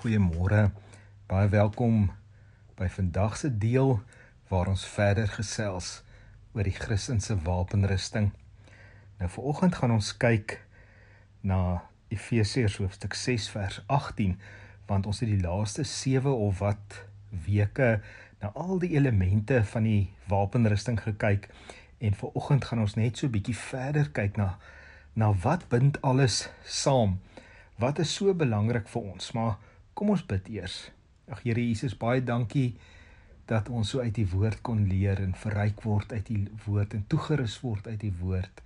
Goeiemôre. Baie welkom by vandag se deel waar ons verder gesels oor die Christelike wapenrusting. Nou viroggend gaan ons kyk na Efesiërs hoofstuk 6 vers 18 want ons het die laaste 7 of wat weke na al die elemente van die wapenrusting gekyk en viroggend gaan ons net so bietjie verder kyk na na wat bind alles saam. Wat is so belangrik vir ons? Maar Kom ons bid eers. Ag Here Jesus, baie dankie dat ons so uit die woord kon leer en verryk word uit die woord en toegerus word uit die woord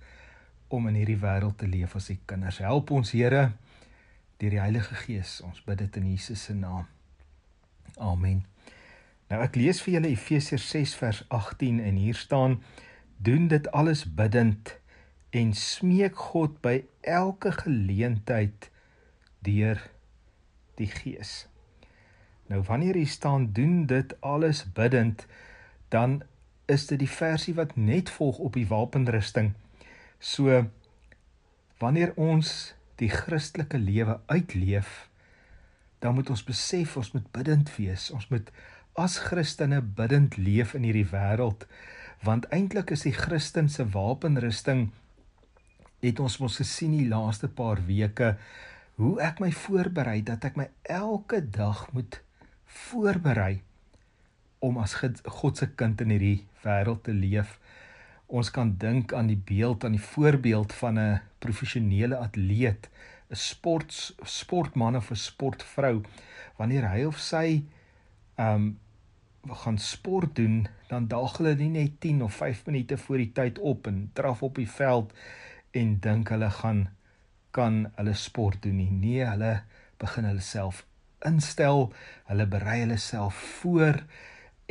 om in hierdie wêreld te leef as u kinders. Help ons Here deur die Heilige Gees. Ons bid dit in Jesus se naam. Amen. Nou ek lees vir julle Efesiërs 6 vers 18 en hier staan: Doen dit alles bidtend en smeek God by elke geleentheid deur die Gees. Nou wanneer jy staan doen dit alles bidtend, dan is dit die versie wat net volg op die wapenrusting. So wanneer ons die Christelike lewe uitleef, dan moet ons besef ons moet bidtend wees. Ons moet as Christene bidtend leef in hierdie wêreld, want eintlik is die Christen se wapenrusting het ons mos gesien die laaste paar weke hoe ek my voorberei dat ek my elke dag moet voorberei om as God se kind in hierdie wêreld te leef. Ons kan dink aan die beeld aan die voorbeeld van 'n professionele atleet, 'n sport sportman of 'n sportvrou. Wanneer hy of sy ehm um, gaan sport doen, dan daag hulle nie net 10 of 5 minute voor die tyd op en draf op die veld en dink hulle gaan kan hulle sport doen nie. Nee, hulle begin hulle self instel, hulle berei hulle self voor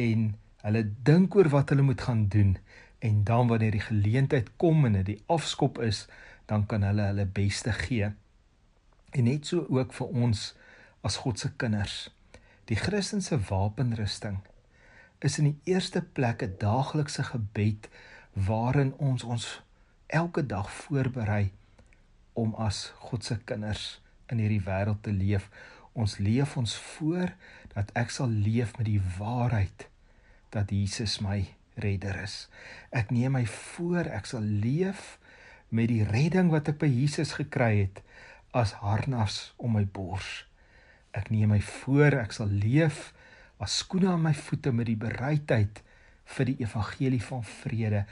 en hulle dink oor wat hulle moet gaan doen en dan wanneer die geleentheid kom en dit die afskop is, dan kan hulle hulle beste gee. En net so ook vir ons as God se kinders. Die Christelike wapenrusting is in die eerste plek 'n daaglikse gebed waarin ons ons elke dag voorberei om as God se kinders in hierdie wêreld te leef. Ons leef ons voor dat ek sal leef met die waarheid dat Jesus my redder is. Ek neem my voor ek sal leef met die redding wat ek by Jesus gekry het as harnas om my bors. Ek neem my voor ek sal leef as skoene aan my voete met die bereidheid vir die evangelie van vrede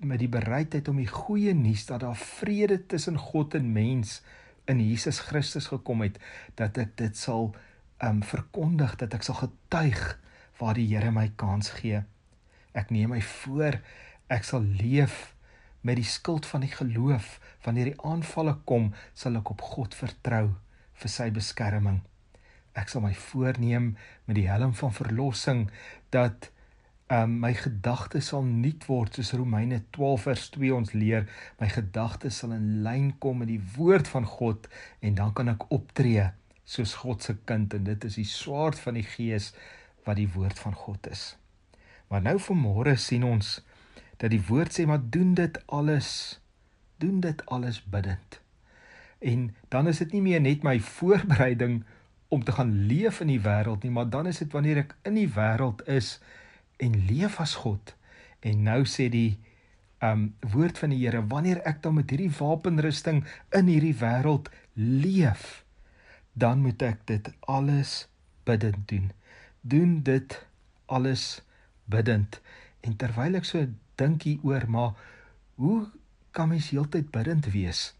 met die bereidheid om die goeie nuus dat daar vrede tussen God en mens in Jesus Christus gekom het dat ek dit sal um verkondig dat ek sal getuig waar die Here my kans gee. Ek neem my voor ek sal leef met die skild van die geloof wanneer die aanvalle kom sal ek op God vertrou vir sy beskerming. Ek sal my voorneem met die helm van verlossing dat um, my gedagtes sal nuut word soos Romeine 12 vers 2 ons leer. My gedagtes sal in lyn kom met die woord van God en dan kan ek optree soos God se kind en dit is die swaard van die gees wat die woord van God is. Maar nou vanmôre sien ons dat die woord sê maar doen dit alles doen dit alles bidtend en dan is dit nie meer net my voorbereiding om te gaan leef in die wêreld nie maar dan is dit wanneer ek in die wêreld is en leef as God. En nou sê die um woord van die Here, wanneer ek dan met hierdie wapenrusting in hierdie wêreld leef, dan moet ek dit alles bidtend doen. Doen dit alles bidtend. En terwyl ek so dink hieroor, maar hoe kan mens heeltyd bidtend wees?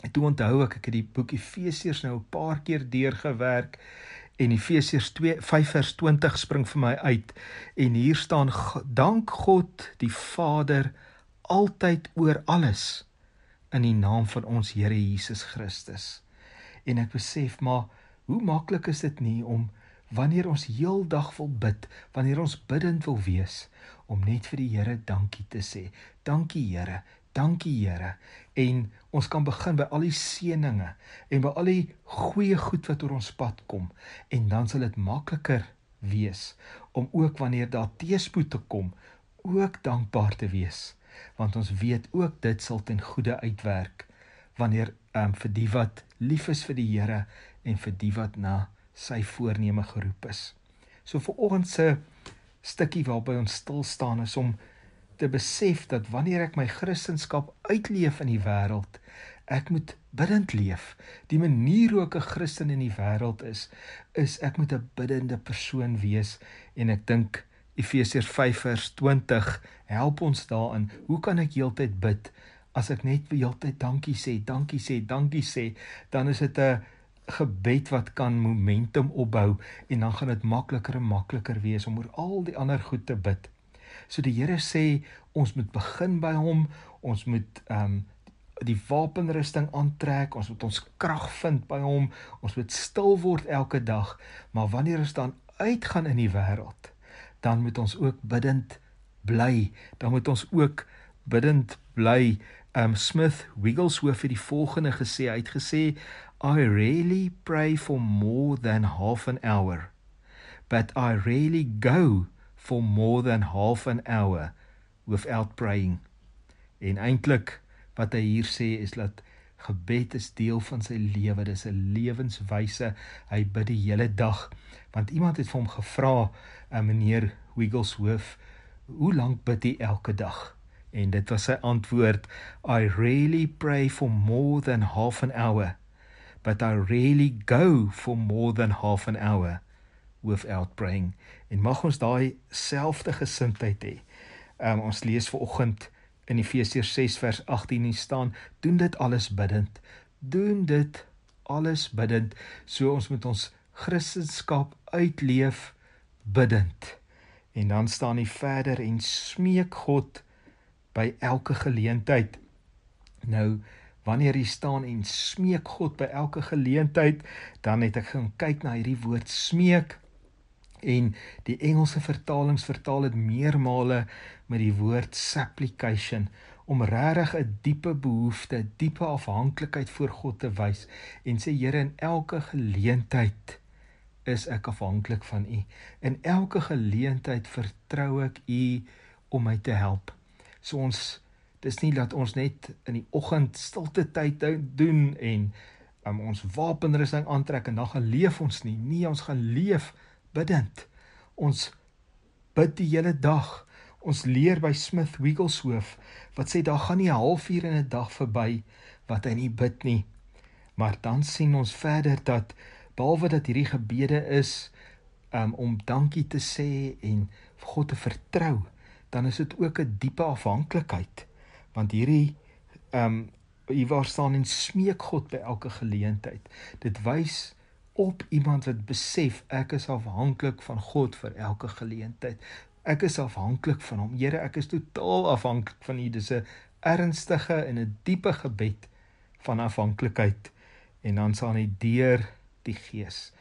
En toe onthou ek ek het die boek Efesiërs nou 'n paar keer deurgewerk en Efesiërs 2:5:20 spring vir my uit en hier staan dank God die Vader altyd oor alles in die naam van ons Here Jesus Christus. En ek besef maar hoe maklik is dit nie om wanneer ons heeldag wil bid, wanneer ons bidtend wil wees om net vir die Here dankie te sê. Dankie Here, Dankie Here. En ons kan begin by al die seëninge en by al die goeie goed wat oor ons pad kom en dan sal dit makliker wees om ook wanneer daar teëspoed te kom ook dankbaar te wees want ons weet ook dit sal ten goeie uitwerk wanneer um, vir die wat lief is vir die Here en vir die wat na sy voorneme geroep is. So vir oggend se stukkie waarby ons stil staan is om te besef dat wanneer ek my kristendom uitleef in die wêreld, ek moet bidend leef. Die manier hoe ek 'n Christen in die wêreld is, is ek moet 'n biddende persoon wees en ek dink Efesiërs 5:20 help ons daarin. Hoe kan ek heeltyd bid as ek net heeltyd dankie sê, dankie sê, dankie sê, dan is dit 'n gebed wat kan momentum opbou en dan gaan dit makliker en makliker wees om oor al die ander goed te bid. So die Here sê ons moet begin by hom, ons moet ehm um, die wapenrusting aantrek, ons moet ons krag vind by hom, ons moet stil word elke dag, maar wanneer ons dan uitgaan in die wêreld, dan moet ons ook bidend bly, dan moet ons ook bidend bly. Um Smith Wigglesworth het die volgende gesê, hy het gesê I really pray for more than half an hour, but I really go for more than half an hour without praying. En eintlik wat hy hier sê is dat gebed is deel van sy lewe. Dis 'n lewenswyse. Hy bid die hele dag. Want iemand het vir hom gevra, uh, meneer Wigglesworth, hoe lank bid jy elke dag? En dit was sy antwoord, I really pray for more than half an hour, but I really go for more than half an hour without praying. En mag ons daai selfde gesindheid hê. Um, ons lees ver oggend in Efesiërs 6 vers 18 hier staan, doen dit alles bidtend. Doen dit alles bidtend. So ons moet ons Christendom uitleef bidtend. En dan staan hy verder en smeek God by elke geleentheid. Nou wanneer jy staan en smeek God by elke geleentheid, dan het ek gaan kyk na hierdie woord smeek en die Engelse vertalings vertaal dit meermale met die woord supplication om regtig 'n diepe behoefte, diepe afhanklikheid voor God te wys en sê Here in elke geleentheid is ek afhanklik van U. In elke geleentheid vertrou ek U om my te help. So ons dis nie dat ons net in die oggend stilte tyd doen en um, ons wapenrusting aantrek en dan gaan leef ons nie. Nee, ons gaan leef bidend. Ons bid die hele dag. Ons leer by Smith Wigglesworth wat sê daar gaan nie 'n halfuur in 'n dag verby wat hy nie bid nie. Maar dan sien ons verder dat behalwe dat hierdie gebede is um, om dankie te sê en God te vertrou, dan is dit ook 'n diepe afhanklikheid. Want hierdie ehm um, hier waar staan en smeek God by elke geleentheid. Dit wys op iemand wat besef ek is afhanklik van God vir elke geleentheid. Ek is afhanklik van hom. Here, ek is totaal afhanklik van U. Dis 'n ernstige en 'n diepe gebed van afhanklikheid en dan sal hy deur die Gees,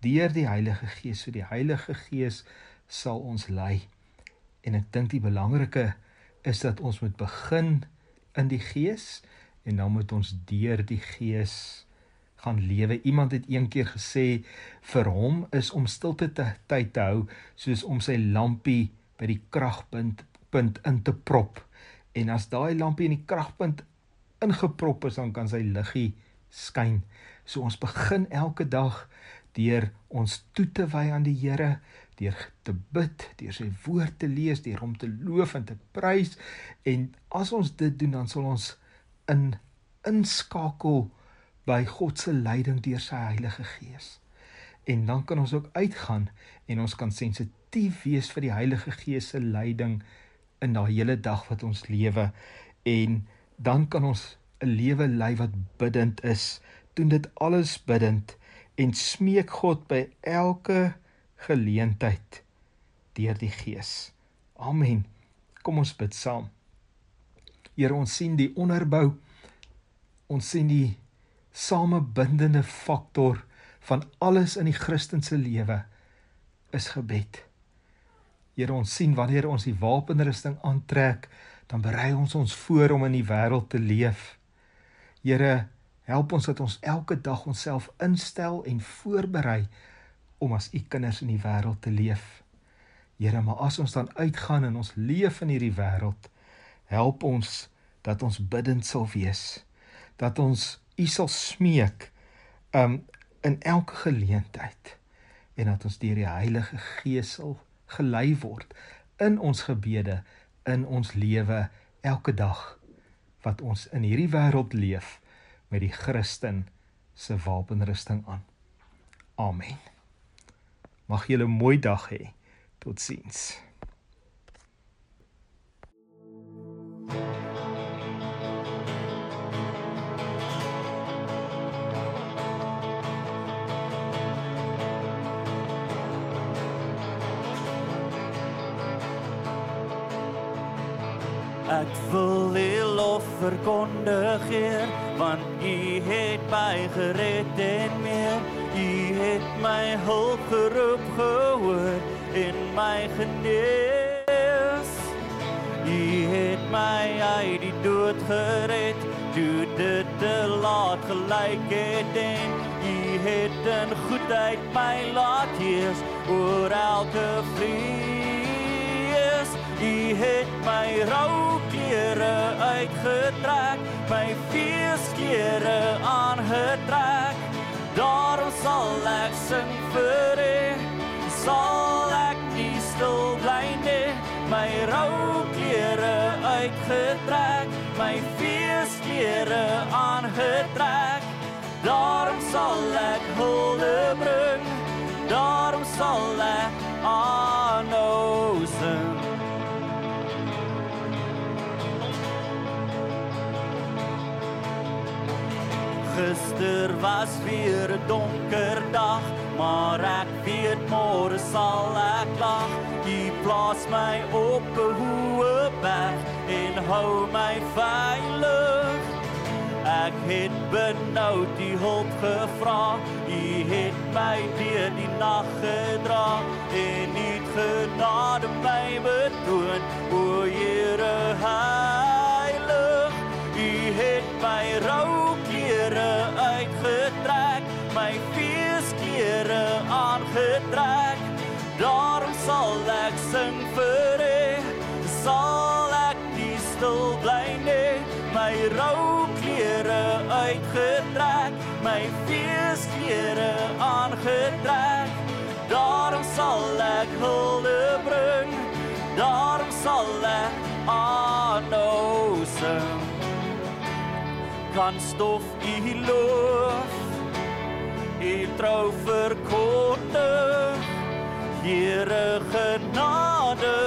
deur die Heilige Gees, so die Heilige Gees sal ons lei. En ek dink die belangrike is dat ons moet begin in die Gees en dan moet ons deur die Gees gaan lewe. Iemand het eendag gesê vir hom is om stilte te tyd te hou soos om sy lampie by die kragpunt punt in te prop. En as daai lampie in die kragpunt ingeprop is, dan kan sy liggie skyn. So ons begin elke dag deur ons toe te wy aan die Here, deur te bid, deur sy woord te lees, deur hom te loof en te prys. En as ons dit doen, dan sal ons in inskakel by God se leiding deur sy Heilige Gees. En dan kan ons ook uitgaan en ons kan sensitief wees vir die Heilige Gees se leiding in daai hele dag wat ons lewe en dan kan ons 'n lewe lei wat bidtend is. Doen dit alles bidtend en smeek God by elke geleentheid deur die Gees. Amen. Kom ons bid saam. Here, ons sien die onderbou. Ons sien die samebindende faktor van alles in die Christelike lewe is gebed. Here ons sien wanneer ons die wapenrusting aantrek, dan berei ons ons voor om in die wêreld te leef. Here, help ons dat ons elke dag onsself instel en voorberei om as u kinders in die wêreld te leef. Here, maar as ons dan uitgaan en ons leef in hierdie wêreld, help ons dat ons bidtend sal wees. Dat ons U sal smeek um in elke geleentheid en dat ons deur die Heilige Gees sal gelei word in ons gebede, in ons lewe elke dag wat ons in hierdie wêreld leef met die Christen se wapenrusting aan. Amen. Mag julle 'n mooi dag hê. Totsiens. Ek wil U lof verkondig, Heer, want U het my gered en meer. U het my hulp geroep gehoor en my genees. U het my uit die dood gered, toe dit te laat gelyk het en U het in goedheid my laat heers oor elke vrees. U het my rou uitgetrek, my feesklere aangetrek. Daarom sal ek sing vir U, sal ek nie stil bly nie. My rou klere uitgetrek, my feesklere aangetrek. Daarom sal ek hulde bring, donker dag, maar ek weet môre sal ek lag. U plaas my op 'n hoë berg en hou my veilig. Ek het benoud die hulp gevra. U het my deur die nag gedra en u het genade my betoon. O Here heilig, u het my rou aangetrek. Daarom sal ek sing vir U, sal ek nie stil bly nie. My rou klere uitgetrek, my feesklere aangetrek. Daarom sal ek hulde bring, daarom sal ek aanhou sing kan stof u loof u trou verkondig Here genade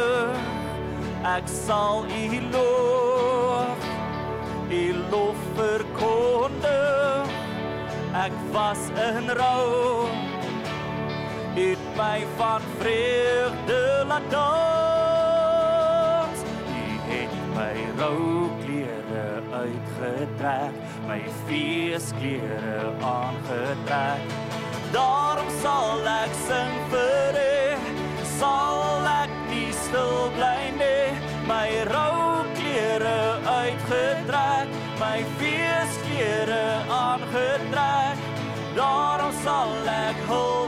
ek sal u loof u lof verkondig ek was in rou het my van vreugde laat dans. U het my rou klere uitgetrek, my feesklere aangetrek. Daarom sal ek sing vir U, sal ek nie stil bly nie, my rou klere uitgetrek, my feesklere aangetrek. Daarom sal ek hulde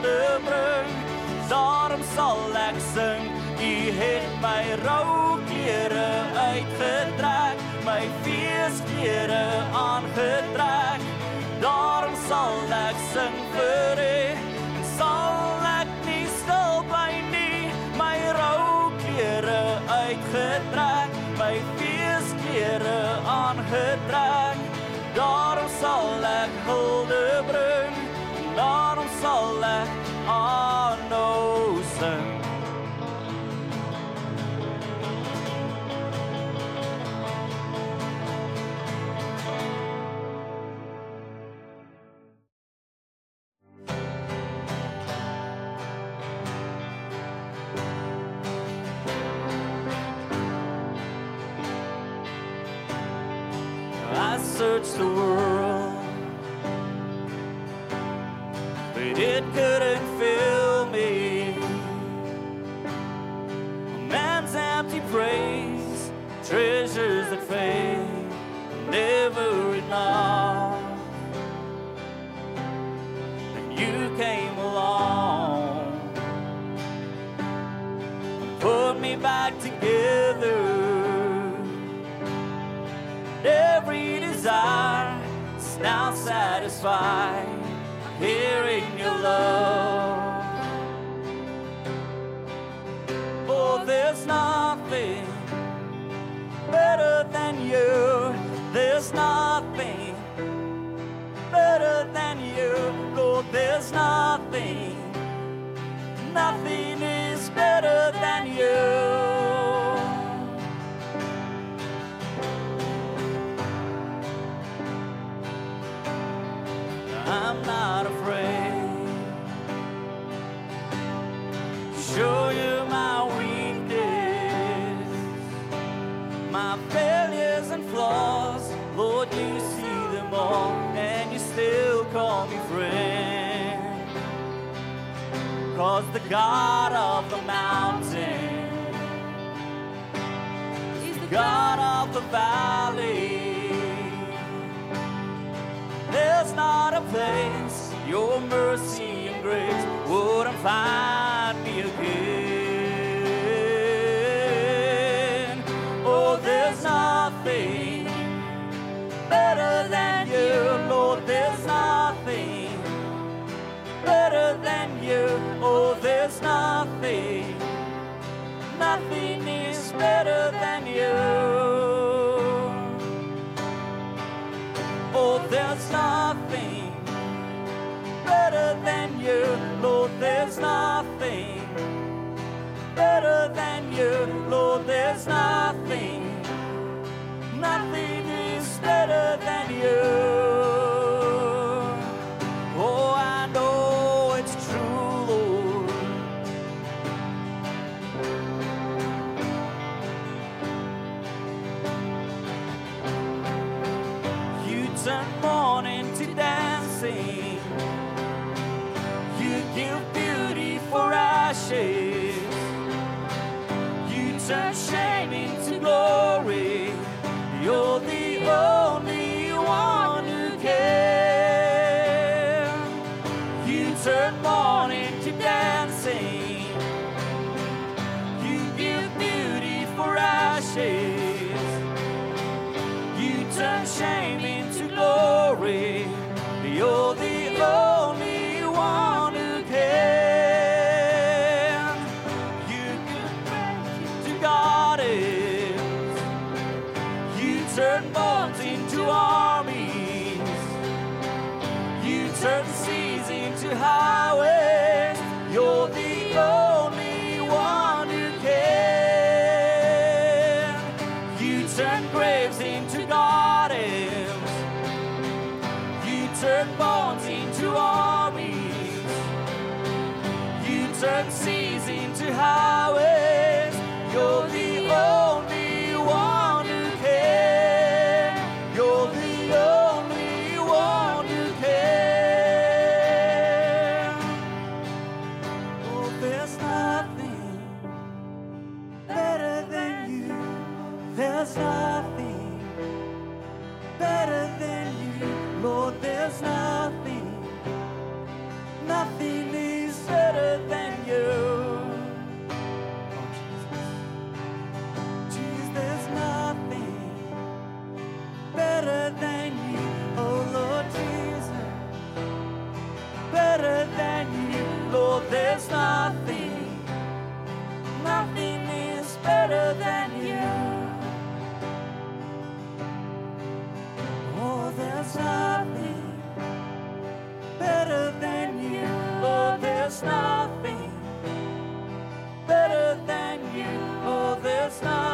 aangetrek. Daarom sal ek sing vir U, sal ek nie stil bly nie. My rou klere uitgetrek, my feesklere aangetrek. But it couldn't fill me. A man's empty praise, treasures that fade, never enough. And you came along, and put me back together every desire is now satisfied Oh, there's nothing better than you. There's nothing better than you. Oh, there's nothing. Nothing is better than Cause the God of the mountain is the God of the valley. There's not a place your mercy and grace wouldn't find me again. Oh, there's nothing better than you, Lord. There's nothing better than you. Oh, there's nothing, nothing is better than you. Oh, there's nothing better than you, Lord. There's nothing better than you, Lord. There's nothing, nothing is better than you. Shame into glory. You're the Turn seas into highways. You're the only one who can. You're the only one who can. Oh, there's nothing better than you. There's nothing better than you. Lord, there's nothing last night.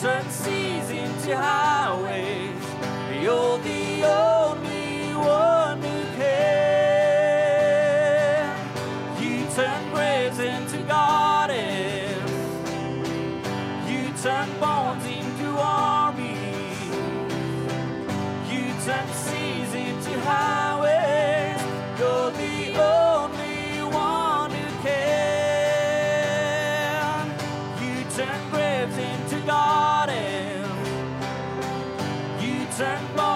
sun sees into highways. The old the and bones.